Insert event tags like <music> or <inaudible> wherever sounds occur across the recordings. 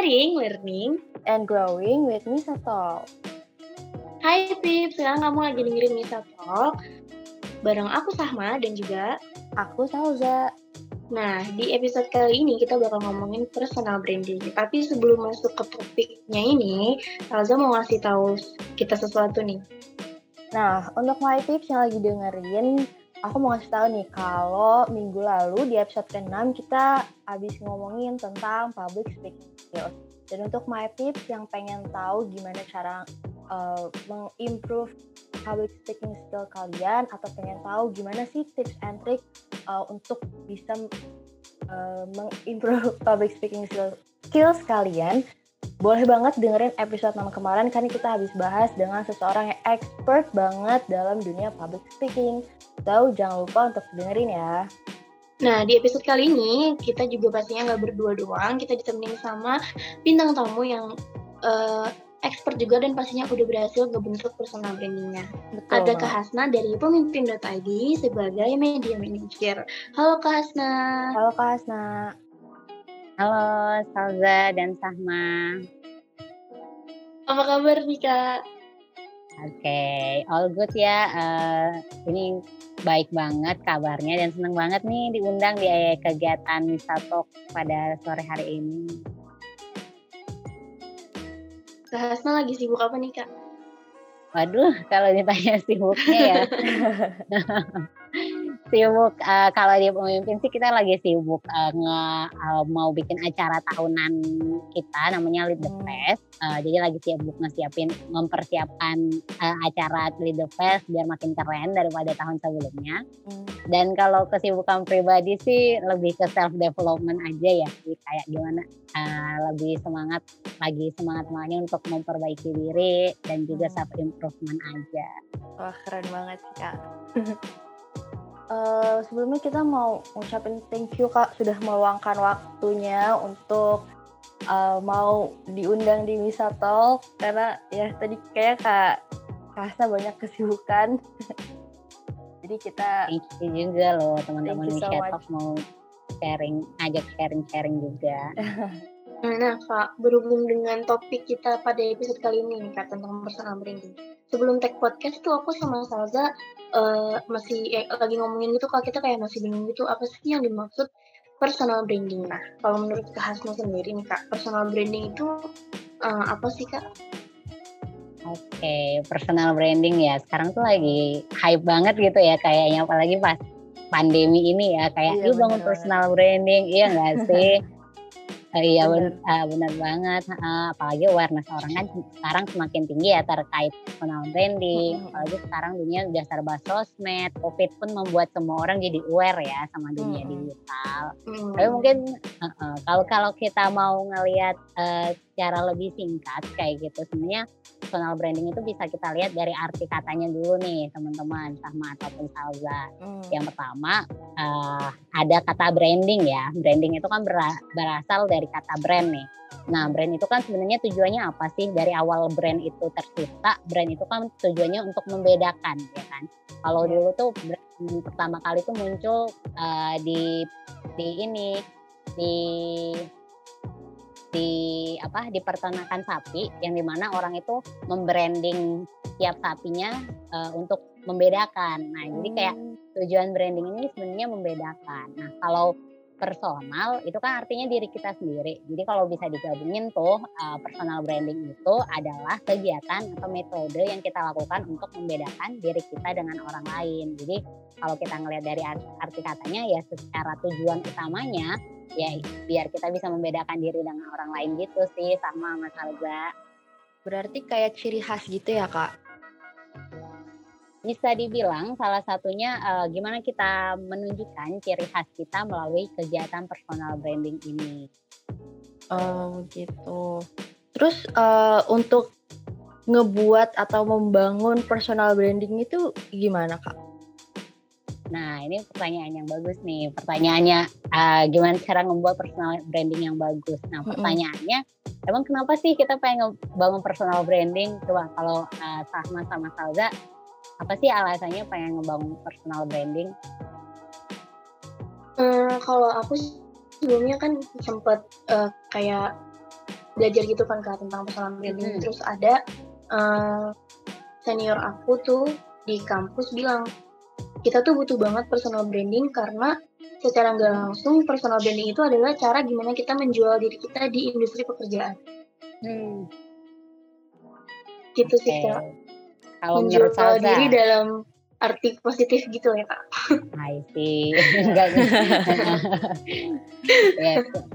sharing, learning, and growing with Misa Talk. Hai Pip, sekarang kamu lagi dengerin Misa Talk bareng aku Sahma dan juga aku Salza. Nah, di episode kali ini kita bakal ngomongin personal branding. Tapi sebelum masuk ke topiknya ini, Salza mau ngasih tahu kita sesuatu nih. Nah, untuk my tips yang lagi dengerin, aku mau ngasih tahu nih kalau minggu lalu di episode ke-6 kita habis ngomongin tentang public speaking skills. Dan untuk my tips yang pengen tahu gimana cara uh, mengimprove public speaking skill kalian atau pengen tahu gimana sih tips and trick uh, untuk bisa uh, mengimprove <laughs> public speaking skill, skills kalian, boleh banget dengerin episode nama kemarin karena kita habis bahas dengan seseorang yang expert banget dalam dunia public speaking. Tahu jangan lupa untuk dengerin ya. Nah, di episode kali ini kita juga pastinya nggak berdua doang, kita ditemenin sama bintang tamu yang uh, expert juga dan pastinya udah berhasil ngebentuk personal brandingnya. Ada Kak Hasna dari pemimpin.id sebagai media manager. Halo Kak Hasna. Halo Kak Hasna. Halo Salza dan Sahma. Apa kabar nih Kak? Oke, okay, all good ya. Uh, ini baik banget kabarnya dan senang banget nih diundang di kegiatan Misatok pada sore hari ini. Kak Hasna lagi sibuk apa nih Kak? Waduh, kalau ditanya sibuknya ya. <laughs> sibuk uh, kalau di pemimpin sih kita lagi sibuk uh, nge, uh, mau bikin acara tahunan kita namanya Lead the hmm. Fest. Uh, jadi lagi sibuk ngesiapin mempersiapkan uh, acara Lead the Fest biar makin keren daripada tahun sebelumnya. Hmm. Dan kalau kesibukan pribadi sih lebih ke self development aja ya. Jadi kayak gimana uh, lebih semangat lagi semangat semangatnya untuk memperbaiki diri dan juga hmm. self improvement aja. Wah keren banget sih kak. <laughs> uh, sebelumnya kita mau ngucapin thank you kak sudah meluangkan waktunya untuk uh, mau diundang di Misa Talk karena ya tadi kayak kak Kasa banyak kesibukan. <laughs> Jadi kita thank you juga loh teman-teman Misa so Talk mau sharing, ajak sharing-sharing juga. <laughs> Nah, Kak, berhubung dengan topik kita pada episode kali ini, Kak, tentang personal branding. Sebelum tag podcast tuh aku sama Salza uh, masih eh, lagi ngomongin gitu kalau kita kayak masih bingung gitu apa sih yang dimaksud personal branding. Nah, kalau menurut Kak Hasna sendiri nih Kak, personal branding itu uh, apa sih Kak? Oke, okay, personal branding ya. Sekarang tuh lagi hype banget gitu ya kayaknya apalagi pas pandemi ini ya kayak iya, bangun personal branding, iya nggak sih? <laughs> Uh, iya benar uh, benar banget. Uh, apalagi awareness orang kan sekarang semakin tinggi ya terkait personal branding. Hmm. Apalagi sekarang dunia udah serba sosmed. Covid pun membuat semua orang jadi aware ya sama dunia hmm. digital. Hmm. Tapi mungkin uh, uh, kalau kalau kita mau ngelihat uh, secara lebih singkat kayak gitu sebenarnya personal branding itu bisa kita lihat dari arti katanya dulu nih teman-teman sama ataupun salza. Hmm. Yang pertama uh, ada kata branding ya. Branding itu kan berasal dari kata brand nih. Nah, brand itu kan sebenarnya tujuannya apa sih? Dari awal brand itu tercipta, brand itu kan tujuannya untuk membedakan, ya kan? Kalau iya. dulu tuh brand pertama kali tuh muncul uh, di di ini di di apa di peternakan sapi yang di mana orang itu membranding tiap sapinya uh, untuk membedakan. Nah, hmm. jadi kayak tujuan branding ini sebenarnya membedakan. Nah, kalau personal itu kan artinya diri kita sendiri. Jadi kalau bisa digabungin tuh uh, personal branding itu adalah kegiatan atau metode yang kita lakukan untuk membedakan diri kita dengan orang lain. Jadi kalau kita ngelihat dari arti katanya ya secara tujuan utamanya ya biar kita bisa membedakan diri dengan orang lain gitu sih sama Mas Alza. Berarti kayak ciri khas gitu ya kak? bisa dibilang salah satunya uh, gimana kita menunjukkan ciri khas kita melalui kegiatan personal branding ini. Oh gitu. Terus uh, untuk ngebuat atau membangun personal branding itu gimana kak? Nah ini pertanyaan yang bagus nih. Pertanyaannya uh, gimana cara membuat personal branding yang bagus? Nah pertanyaannya emang kenapa sih kita pengen bangun personal branding? Coba kalau uh, Sahma sama Salza apa sih alasannya pengen ngebangun personal branding? Hmm, kalau aku sebelumnya kan sempat uh, kayak belajar gitu kan kak tentang personal branding. Hmm. Terus ada uh, senior aku tuh di kampus bilang kita tuh butuh banget personal branding karena secara nggak langsung personal branding itu adalah cara gimana kita menjual diri kita di industri pekerjaan. Hmm. Gitu okay. sih kak. Kalau menjual diri dalam arti positif gitu ya kak. I see. <laughs> Enggak. <laughs> ya,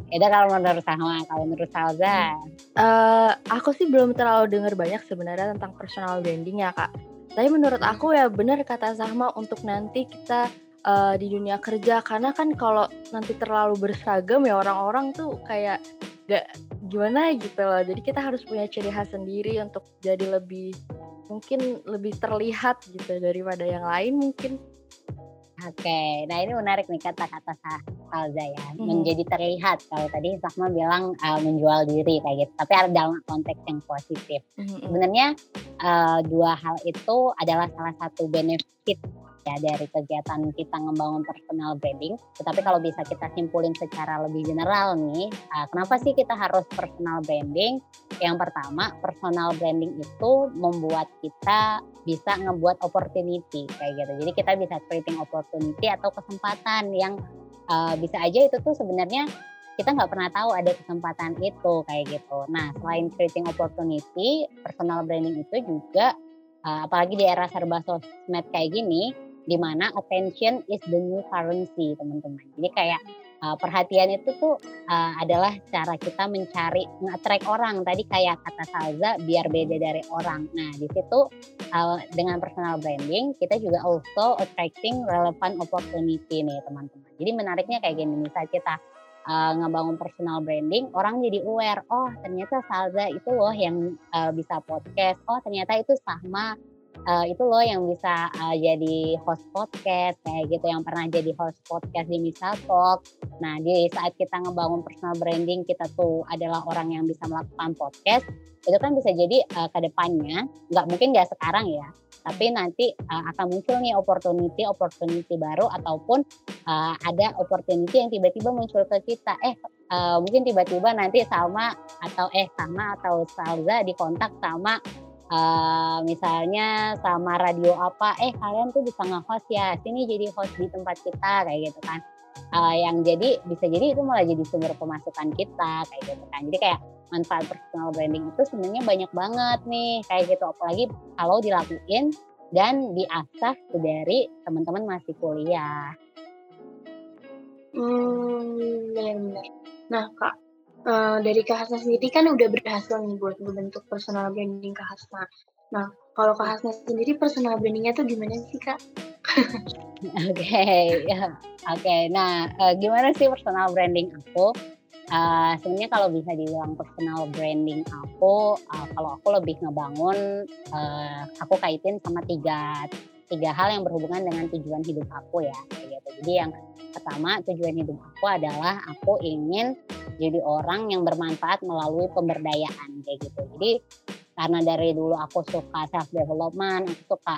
itu kalau menurut Salma, kalau menurut Salza? Uh, aku sih belum terlalu dengar banyak sebenarnya tentang personal branding ya kak. Tapi menurut aku ya benar kata Zahma untuk nanti kita uh, di dunia kerja karena kan kalau nanti terlalu berseragam ya orang-orang tuh kayak gak gimana gitu loh. Jadi kita harus punya ciri khas sendiri untuk jadi lebih mungkin lebih terlihat gitu daripada yang lain mungkin. Oke, nah ini menarik nih kata-kata Salza ya, hmm. menjadi terlihat. Kalau tadi Sahma bilang uh, menjual diri kayak gitu, tapi ada dalam konteks yang positif. Hmm. Sebenarnya uh, dua hal itu adalah salah satu benefit ya dari kegiatan kita membangun personal branding. Tetapi kalau bisa kita simpulin secara lebih general nih, uh, kenapa sih kita harus personal branding? Yang pertama, personal branding itu membuat kita bisa ngebuat opportunity kayak gitu. Jadi kita bisa creating opportunity atau kesempatan yang uh, bisa aja itu tuh sebenarnya kita nggak pernah tahu ada kesempatan itu kayak gitu. Nah, selain creating opportunity, personal branding itu juga uh, apalagi di era serba sosmed kayak gini, di mana attention is the new currency teman-teman. Jadi kayak uh, perhatian itu tuh uh, adalah cara kita mencari nge-attract orang. Tadi kayak kata Salza biar beda dari orang. Nah di situ uh, dengan personal branding kita juga also attracting relevant opportunity nih teman-teman. Jadi menariknya kayak gini misal kita uh, ngebangun personal branding, orang jadi aware, oh ternyata Salza itu loh yang uh, bisa podcast, oh ternyata itu sama uh, itu loh yang bisa uh, jadi host podcast kayak gitu yang pernah jadi host podcast di Misal Talk. Nah di saat kita ngebangun personal branding kita tuh adalah orang yang bisa melakukan podcast itu kan bisa jadi uh, ke depannya nggak mungkin nggak sekarang ya tapi nanti uh, akan muncul nih opportunity opportunity baru ataupun uh, ada opportunity yang tiba-tiba muncul ke kita. Eh uh, mungkin tiba-tiba nanti sama atau eh sama atau Salza dikontak sama uh, misalnya sama radio apa eh kalian tuh bisa nge-host ya sini jadi host di tempat kita kayak gitu kan. Uh, yang jadi bisa jadi itu malah jadi sumber pemasukan kita kayak gitu kan. Jadi kayak manfaat personal branding itu sebenarnya banyak banget nih kayak gitu apalagi kalau dilakuin dan diasah dari teman-teman masih kuliah. Hmm, Nah, Kak, uh, dari Kak Hasna sendiri kan udah berhasil nih buat membentuk personal branding Kak Hasna. Nah, kalau Kak Hasna sendiri personal brandingnya tuh gimana sih Kak? <laughs> Oke, okay. Ya, oke. Okay. Nah, uh, gimana sih personal branding aku? Uh, sebenarnya kalau bisa dibilang personal branding aku, uh, kalau aku lebih ngebangun, uh, aku kaitin sama tiga tiga hal yang berhubungan dengan tujuan hidup aku ya, gitu. Jadi yang pertama tujuan hidup aku adalah aku ingin jadi orang yang bermanfaat melalui pemberdayaan kayak gitu jadi karena dari dulu aku suka self development aku suka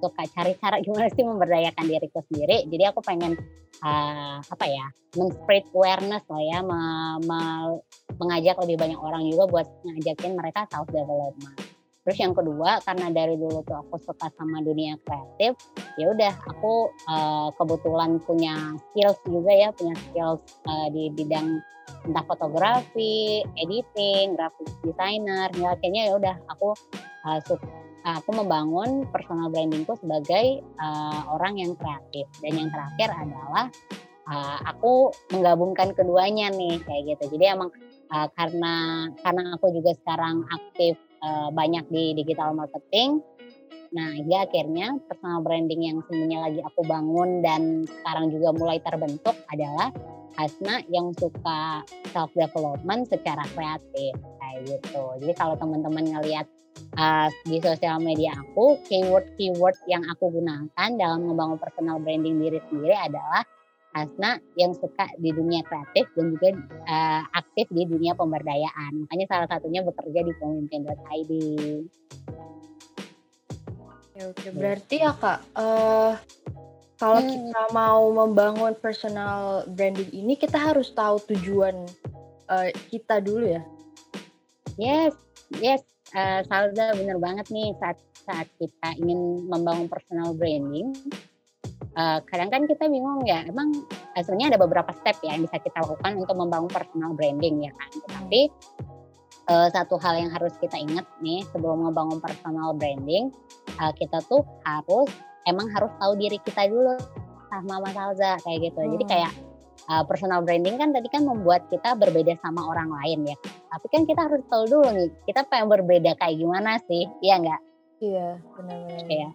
suka cari cara <laughs> gimana sih memberdayakan diriku sendiri. Jadi aku pengen uh, apa ya men-spread awareness lah ya me, me, mengajak lebih banyak orang juga buat ngajakin mereka self development Terus yang kedua karena dari dulu tuh aku suka sama dunia kreatif, ya udah aku uh, kebetulan punya skills juga ya, punya skills uh, di bidang entah fotografi, editing, graphic designer, ya akhirnya ya udah aku uh, aku membangun personal brandingku sebagai uh, orang yang kreatif dan yang terakhir adalah uh, aku menggabungkan keduanya nih kayak gitu jadi emang uh, karena karena aku juga sekarang aktif uh, banyak di digital marketing. Nah, hingga akhirnya personal branding yang sebenarnya lagi aku bangun dan sekarang juga mulai terbentuk adalah Hasna yang suka self development secara kreatif kayak gitu. Jadi kalau teman-teman ngelihat uh, di sosial media aku, keyword-keyword yang aku gunakan dalam membangun personal branding diri sendiri adalah Hasna yang suka di dunia kreatif dan juga uh, aktif di dunia pemberdayaan. Makanya salah satunya bekerja di pemimpin.id. Oke, oke. Berarti ya kak, uh, kalau hmm. kita mau membangun personal branding ini, kita harus tahu tujuan uh, kita dulu ya. Yes, yes, uh, Salza bener banget nih saat saat kita ingin membangun personal branding. Uh, kadang kan kita bingung ya, emang sebenarnya ada beberapa step ya yang bisa kita lakukan untuk membangun personal branding ya kan. Tapi uh, satu hal yang harus kita ingat nih sebelum membangun personal branding, uh, kita tuh harus emang harus tahu diri kita dulu sama Mas Salza kayak gitu. Hmm. Jadi kayak uh, personal branding kan tadi kan membuat kita berbeda sama orang lain ya. Tapi kan kita harus tahu dulu nih, kita pengen berbeda kayak gimana sih, iya nggak? Iya, benar-benar. Iya.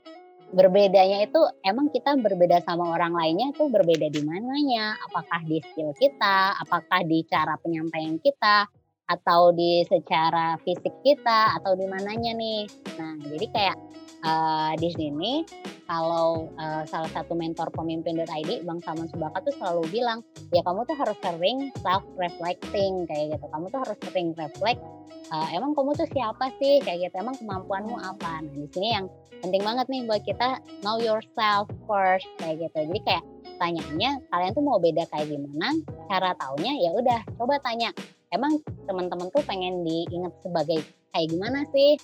Berbedanya itu emang kita berbeda sama orang lainnya itu berbeda di mananya? Apakah di skill kita, apakah di cara penyampaian kita, atau di secara fisik kita, atau di mananya nih? Nah, jadi kayak uh, di sini kalau uh, salah satu mentor pemimpin.id Bang Saman Subaka tuh selalu bilang ya kamu tuh harus sering self reflecting kayak gitu. Kamu tuh harus sering reflect uh, emang kamu tuh siapa sih? Kayak gitu. Emang kemampuanmu apa? Nah di sini yang penting banget nih buat kita know yourself first kayak gitu. Jadi kayak tanyanya kalian tuh mau beda kayak gimana? Cara taunya ya udah coba tanya. Emang teman-teman tuh pengen diingat sebagai kayak gimana sih?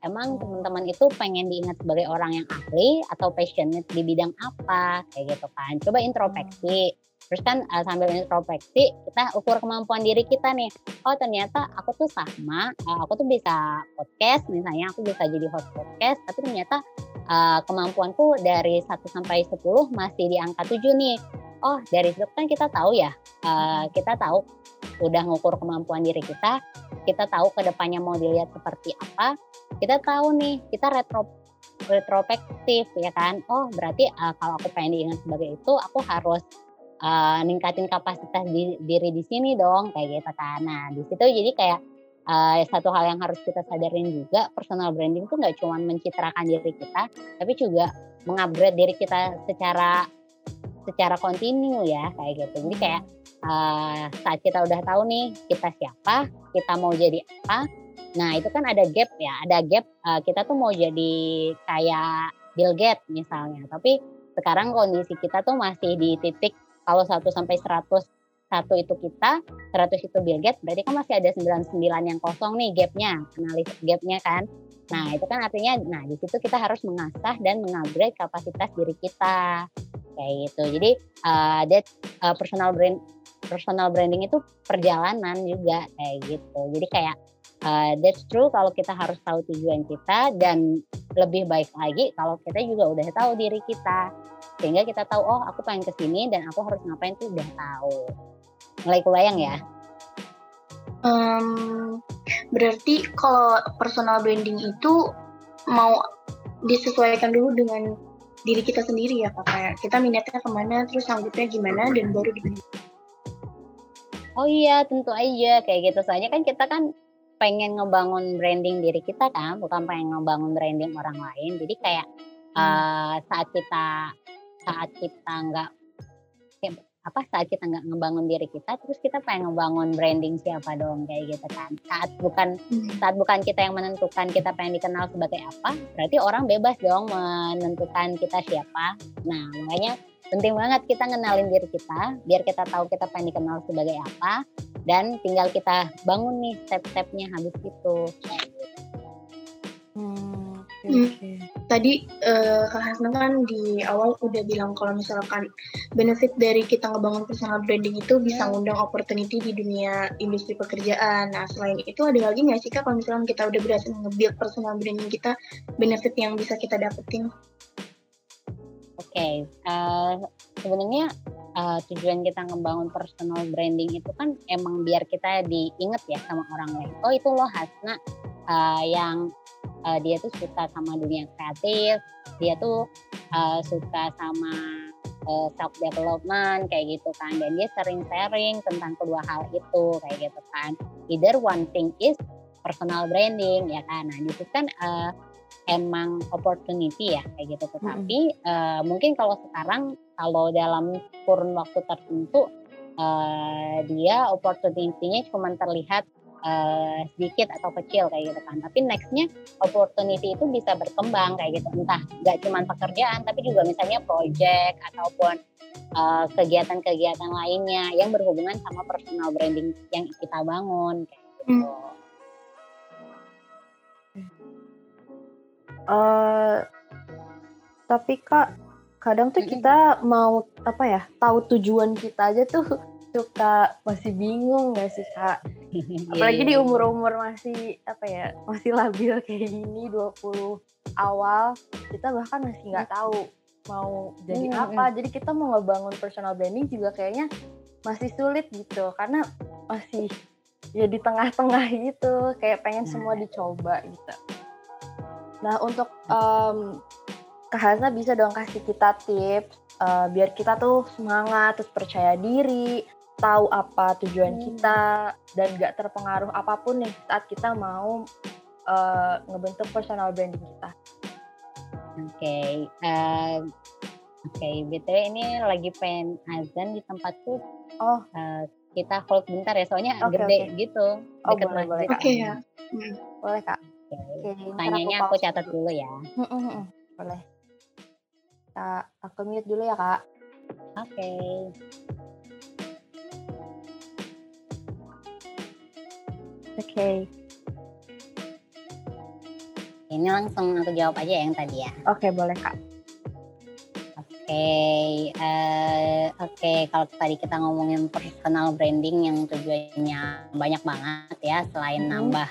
Emang teman-teman itu pengen diingat sebagai orang yang ahli atau passionate di bidang apa? Kayak gitu kan. Coba introspeksi. Terus kan uh, sambil introspeksi kita ukur kemampuan diri kita nih. Oh ternyata aku tuh sama uh, aku tuh bisa podcast misalnya aku bisa jadi host podcast tapi ternyata uh, kemampuanku dari 1 sampai 10 masih di angka 7 nih. Oh dari situ kan kita tahu ya uh, kita tahu udah ngukur kemampuan diri kita kita tahu ke depannya mau dilihat seperti apa kita tahu nih kita retro retrospektif ya kan? Oh berarti uh, kalau aku pengen diingat sebagai itu aku harus uh, ningkatin kapasitas di, diri di sini dong kayak gitu kan. Nah di situ jadi kayak uh, satu hal yang harus kita sadarin juga personal branding tuh nggak cuma mencitrakan diri kita tapi juga mengupgrade diri kita secara secara kontinu ya kayak gitu. Jadi kayak uh, saat kita udah tahu nih kita siapa, kita mau jadi apa. Nah itu kan ada gap ya, ada gap uh, kita tuh mau jadi kayak Bill Gates misalnya. Tapi sekarang kondisi kita tuh masih di titik kalau 1 sampai 100 satu itu kita, 100 itu Bill Gates, berarti kan masih ada 99 yang kosong nih gapnya, analis gapnya kan. Nah itu kan artinya, nah di situ kita harus mengasah dan mengupgrade kapasitas diri kita kayak gitu. Jadi uh, that uh, personal brand personal branding itu perjalanan juga kayak gitu. Jadi kayak uh, that's true kalau kita harus tahu tujuan kita dan lebih baik lagi kalau kita juga udah tahu diri kita sehingga kita tahu oh aku pengen ke sini dan aku harus ngapain tuh udah tahu. Mulai kebayang ya? Um, berarti kalau personal branding itu mau disesuaikan dulu dengan diri kita sendiri ya kak kayak kita minatnya ke mana terus sanggupnya gimana dan baru dibentuk Oh iya, tentu aja kayak gitu saja kan kita kan pengen ngebangun branding diri kita kan, bukan pengen ngebangun branding orang lain. Jadi kayak hmm. uh, saat kita saat kita nggak apa saat kita nggak ngebangun diri kita terus kita pengen ngebangun branding siapa dong kayak gitu kan saat bukan hmm. saat bukan kita yang menentukan kita pengen dikenal sebagai apa berarti orang bebas dong menentukan kita siapa nah makanya penting banget kita ngenalin diri kita biar kita tahu kita pengen dikenal sebagai apa dan tinggal kita bangun nih step-stepnya habis itu. Hmm, okay, hmm. Tadi uh, Kak Hasna kan di awal udah bilang kalau misalkan benefit dari kita ngebangun personal branding itu bisa ngundang opportunity di dunia industri pekerjaan. Nah selain itu ada lagi nggak sih Kak kalau misalkan kita udah berhasil nge-build personal branding kita, benefit yang bisa kita dapetin? Okay. uh, eh, sebenarnya uh, tujuan kita ngebangun personal branding itu kan emang biar kita diinget ya sama orang lain. Oh itu loh Hasna uh, yang uh, dia tuh suka sama dunia kreatif, dia tuh uh, suka sama uh, self development kayak gitu kan, dan dia sering sharing tentang kedua hal itu kayak gitu kan. Either one thing is personal branding ya kan. Nah itu kan uh, emang opportunity ya kayak gitu tetapi mm -hmm. uh, mungkin kalau sekarang kalau dalam kurun waktu tertentu uh, dia opportunity-nya cuma terlihat uh, sedikit atau kecil kayak gitu kan tapi nextnya opportunity itu bisa berkembang kayak gitu entah nggak cuma pekerjaan tapi juga misalnya project ataupun kegiatan-kegiatan uh, lainnya yang berhubungan sama personal branding yang kita bangun kayak gitu. Mm. Uh, tapi kak kadang tuh kita mau apa ya tahu tujuan kita aja tuh <laughs> suka masih bingung gak sih kak? <laughs> Apalagi di iya, iya. umur-umur masih apa ya masih labil <laughs> kayak gini 20 awal kita bahkan masih nggak tahu mau jadi hmm, apa. jadi kita mau ngebangun personal branding juga kayaknya masih sulit gitu karena masih ya di tengah-tengah gitu kayak pengen semua dicoba gitu nah untuk um, Kak Hasna bisa dong kasih kita tips uh, biar kita tuh semangat terus percaya diri tahu apa tujuan hmm. kita dan gak terpengaruh apa pun nih saat kita mau uh, ngebentuk personal branding kita. Oke, okay. uh, oke. Okay. btw ini lagi pengen azan di tempatku. Oh, uh, kita hold bentar ya, soalnya okay, gede okay. gitu. Oh, boleh, boleh. Oke okay, ya. Hmm. Boleh kak. Okay. Okay, Tanyanya aku, aku catat dulu ya. Boleh. Kak, aku mute dulu ya kak. Oke. Okay. Oke. Okay. Ini langsung aku jawab aja yang tadi ya. Oke, okay, boleh kak. Oke, okay, uh, eh, oke. Okay. Kalau tadi kita ngomongin personal branding yang tujuannya banyak banget ya, selain hmm. nambah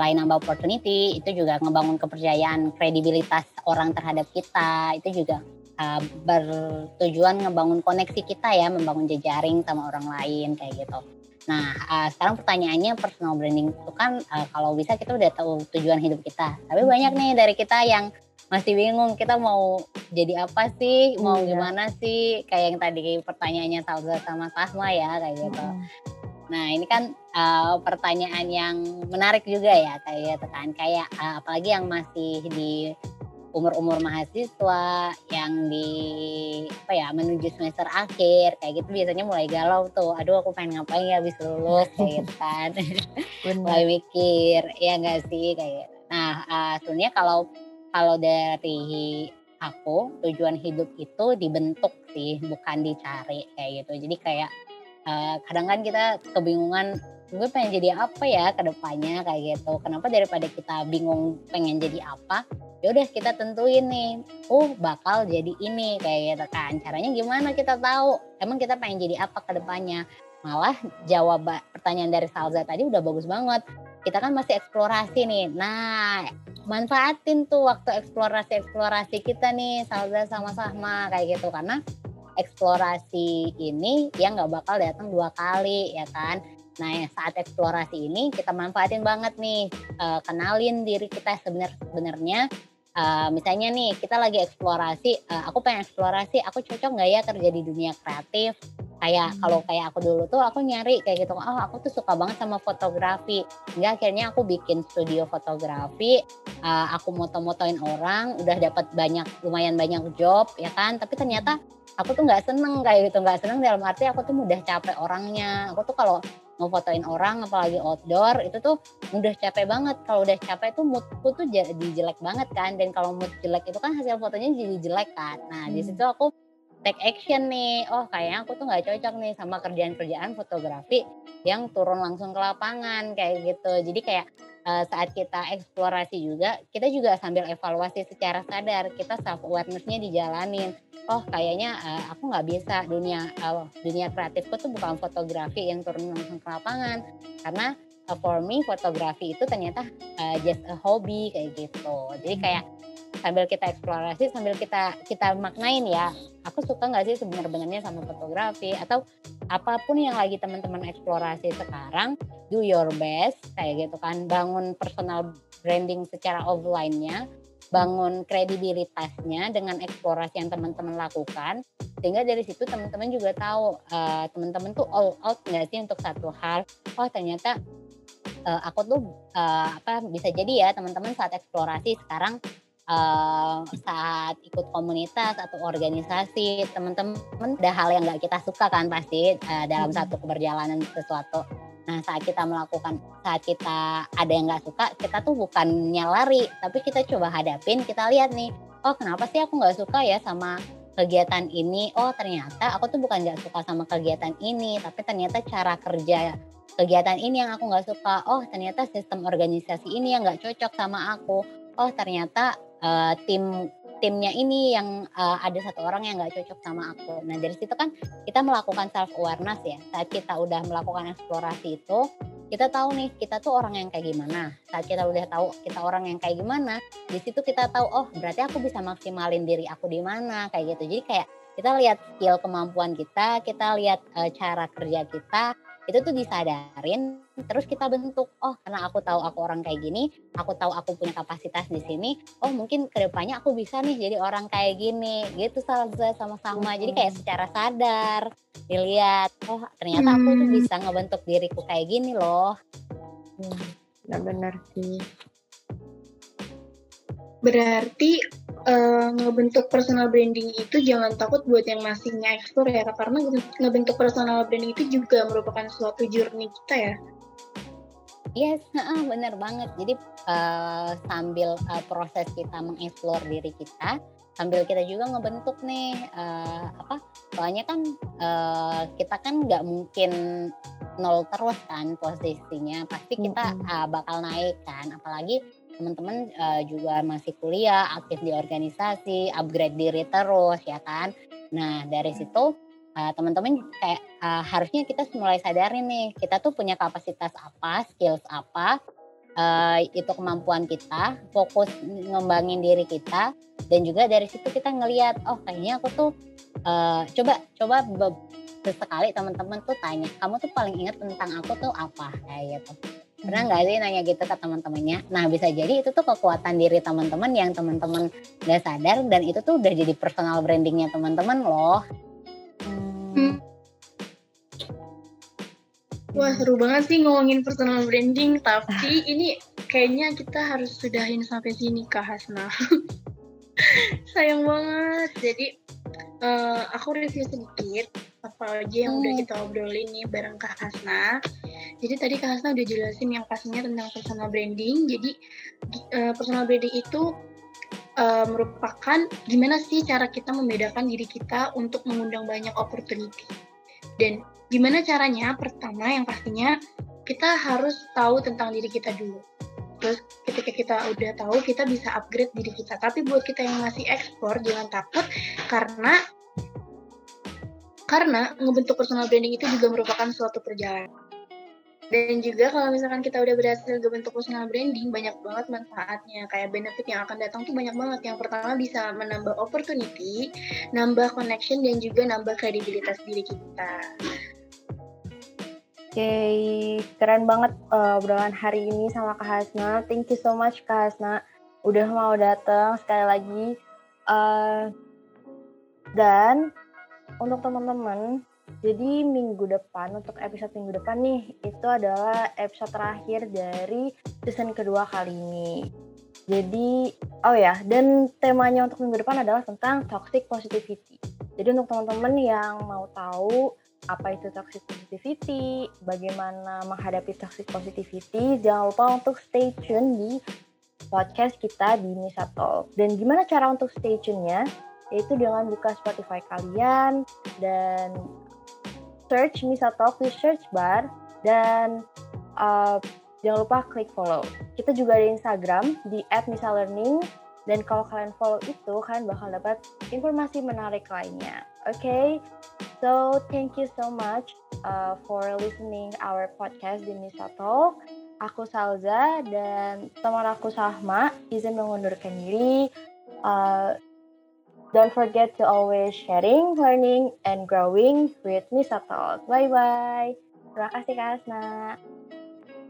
selain nambah opportunity, itu juga ngebangun kepercayaan, kredibilitas orang terhadap kita. Itu juga uh, bertujuan ngebangun koneksi kita ya, membangun jejaring sama orang lain kayak gitu. Nah, uh, sekarang pertanyaannya personal branding itu kan uh, kalau bisa kita udah tahu tujuan hidup kita. Tapi banyak nih dari kita yang masih bingung kita mau jadi apa sih, mau iya. gimana sih? Kayak yang tadi pertanyaannya Salza sama Sahma ya kayak gitu. Hmm. Nah, ini kan uh, pertanyaan yang menarik juga ya kayak gitu kan. Kayak uh, apalagi yang masih di umur-umur mahasiswa yang di apa ya menuju semester akhir kayak gitu biasanya mulai galau tuh aduh aku pengen ngapain ya habis lulus kayak gitu <laughs> kan mulai mikir ya enggak sih kayak gitu. nah uh, sebenarnya kalau kalau dari aku tujuan hidup itu dibentuk sih bukan dicari kayak gitu jadi kayak uh, kadang kan kita kebingungan gue pengen jadi apa ya ke depannya kayak gitu. Kenapa daripada kita bingung pengen jadi apa, ya udah kita tentuin nih, oh bakal jadi ini kayak gitu kan. Caranya gimana kita tahu? Emang kita pengen jadi apa ke depannya? Malah jawab pertanyaan dari Salza tadi udah bagus banget. Kita kan masih eksplorasi nih. Nah, manfaatin tuh waktu eksplorasi-eksplorasi kita nih Salza sama Sahma kayak gitu karena eksplorasi ini ya nggak bakal datang dua kali ya kan Nah, saat eksplorasi ini kita manfaatin banget nih, uh, kenalin diri kita sebenarnya. Uh, misalnya nih kita lagi eksplorasi, uh, aku pengen eksplorasi, aku cocok nggak ya kerja di dunia kreatif? Kayak hmm. kalau kayak aku dulu tuh aku nyari kayak gitu, oh aku tuh suka banget sama fotografi. Hingga akhirnya aku bikin studio fotografi, uh, aku moto-motoin orang, udah dapat banyak lumayan banyak job ya kan. Tapi ternyata aku tuh nggak seneng kayak gitu, nggak seneng dalam arti aku tuh mudah capek orangnya. Aku tuh kalau mau fotoin orang apalagi outdoor itu tuh udah capek banget. Kalau udah capek tuh moodku tuh jadi jelek banget kan. Dan kalau mood jelek itu kan hasil fotonya jadi jelek kan. Nah hmm. di situ aku take action nih. Oh kayaknya aku tuh nggak cocok nih sama kerjaan-kerjaan fotografi yang turun langsung ke lapangan kayak gitu. Jadi kayak uh, saat kita eksplorasi juga kita juga sambil evaluasi secara sadar kita self awarenessnya dijalanin. Oh kayaknya uh, aku nggak bisa dunia uh, dunia kreatifku tuh bukan fotografi yang turun langsung ke lapangan. Karena uh, for me fotografi itu ternyata uh, just a hobby kayak gitu. Jadi hmm. kayak sambil kita eksplorasi sambil kita kita maknain ya aku suka nggak sih sebenarnya sama fotografi? Atau apa pun yang lagi teman-teman eksplorasi sekarang do your best kayak gitu kan. Bangun personal branding secara offline-nya bangun kredibilitasnya dengan eksplorasi yang teman-teman lakukan. Sehingga dari situ teman-teman juga tahu uh, teman-teman tuh all out nggak sih untuk satu hal? Oh ternyata uh, aku tuh uh, apa bisa jadi ya teman-teman saat eksplorasi sekarang uh, saat ikut komunitas atau organisasi teman-teman ada hal yang nggak kita suka kan pasti uh, dalam satu keberjalanan sesuatu Nah saat kita melakukan, saat kita ada yang nggak suka, kita tuh bukannya lari, tapi kita coba hadapin, kita lihat nih, oh kenapa sih aku nggak suka ya sama kegiatan ini? Oh ternyata aku tuh bukan nggak suka sama kegiatan ini, tapi ternyata cara kerja kegiatan ini yang aku nggak suka. Oh ternyata sistem organisasi ini yang nggak cocok sama aku. Oh ternyata uh, tim timnya ini yang uh, ada satu orang yang nggak cocok sama aku. Nah dari situ kan kita melakukan self awareness ya. Saat kita udah melakukan eksplorasi itu, kita tahu nih kita tuh orang yang kayak gimana. Saat kita udah tahu kita orang yang kayak gimana, di situ kita tahu oh berarti aku bisa maksimalin diri aku di mana kayak gitu. Jadi kayak kita lihat skill kemampuan kita, kita lihat uh, cara kerja kita, itu tuh disadarin terus kita bentuk oh karena aku tahu aku orang kayak gini aku tahu aku punya kapasitas di sini oh mungkin ke depannya aku bisa nih jadi orang kayak gini. Gitu salah sama-sama. Jadi kayak secara sadar dilihat oh ternyata aku tuh hmm. bisa ngebentuk diriku kayak gini loh. Hmm, benar-benar sih Berarti uh, ngebentuk personal branding itu jangan takut buat yang masih nge-explore ya karena ngebentuk personal branding itu juga merupakan suatu journey kita ya. Yes, uh, bener banget. Jadi uh, sambil uh, proses kita mengeksplor diri kita, sambil kita juga ngebentuk nih uh, apa? Soalnya kan uh, kita kan nggak mungkin nol terus kan posisinya. Pasti kita uh, bakal naik kan. Apalagi teman-teman uh, juga masih kuliah, aktif di organisasi, upgrade diri terus ya kan. Nah dari situ uh, teman-teman kayak uh, harusnya kita mulai sadarin nih kita tuh punya kapasitas apa, skills apa, uh, itu kemampuan kita, fokus ngembangin diri kita dan juga dari situ kita ngelihat oh kayaknya aku tuh uh, coba coba sesekali teman-teman tuh tanya kamu tuh paling ingat tentang aku tuh apa kayak gitu Pernah nggak sih nanya gitu ke teman-temannya? Nah bisa jadi itu tuh kekuatan diri teman-teman yang teman-teman nggak sadar dan itu tuh udah jadi personal brandingnya teman-teman loh. Hmm. Wah seru banget sih ngomongin personal branding, tapi ini kayaknya kita harus sudahin sampai sini Kak Hasna. <laughs> Sayang banget. Jadi uh, aku review sedikit apa aja yang hmm. udah kita obrolin nih bareng Kak Hasna. Jadi tadi Kak Hasna udah jelasin yang pastinya tentang personal branding. Jadi uh, personal branding itu uh, merupakan gimana sih cara kita membedakan diri kita untuk mengundang banyak opportunity. Dan gimana caranya? Pertama yang pastinya kita harus tahu tentang diri kita dulu. Terus ketika kita udah tahu, kita bisa upgrade diri kita. Tapi buat kita yang masih ekspor, jangan takut karena karena ngebentuk personal branding itu juga merupakan suatu perjalanan. Dan juga kalau misalkan kita udah berhasil ngebentuk personal branding, banyak banget manfaatnya. Kayak benefit yang akan datang tuh banyak banget. Yang pertama bisa menambah opportunity, nambah connection, dan juga nambah kredibilitas diri kita. Oke, okay, keren banget uh, hari ini sama Kak Hasna. Thank you so much Kak Hasna udah mau datang sekali lagi. Uh, dan untuk teman-teman, jadi minggu depan untuk episode minggu depan nih itu adalah episode terakhir dari season kedua kali ini. Jadi oh ya dan temanya untuk minggu depan adalah tentang toxic positivity. Jadi untuk teman-teman yang mau tahu apa itu toxic positivity, bagaimana menghadapi toxic positivity, jangan lupa untuk stay tune di podcast kita di Nisa Talk. Dan gimana cara untuk stay tune-nya? Yaitu dengan buka Spotify kalian dan search Misa Talk di search bar dan uh, jangan lupa klik follow. Kita juga ada Instagram di @misalearning dan kalau kalian follow itu kalian bakal dapat informasi menarik lainnya. Oke, okay? so thank you so much uh, for listening our podcast di Misa Talk. Aku Salza dan teman aku Sahma izin mengundurkan diri. Uh, Don't forget to always sharing, learning, and growing with Misa Talk. Bye-bye. Terima kasih Kak Asna.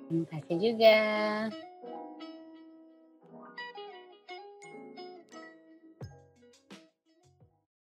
Terima kasih juga.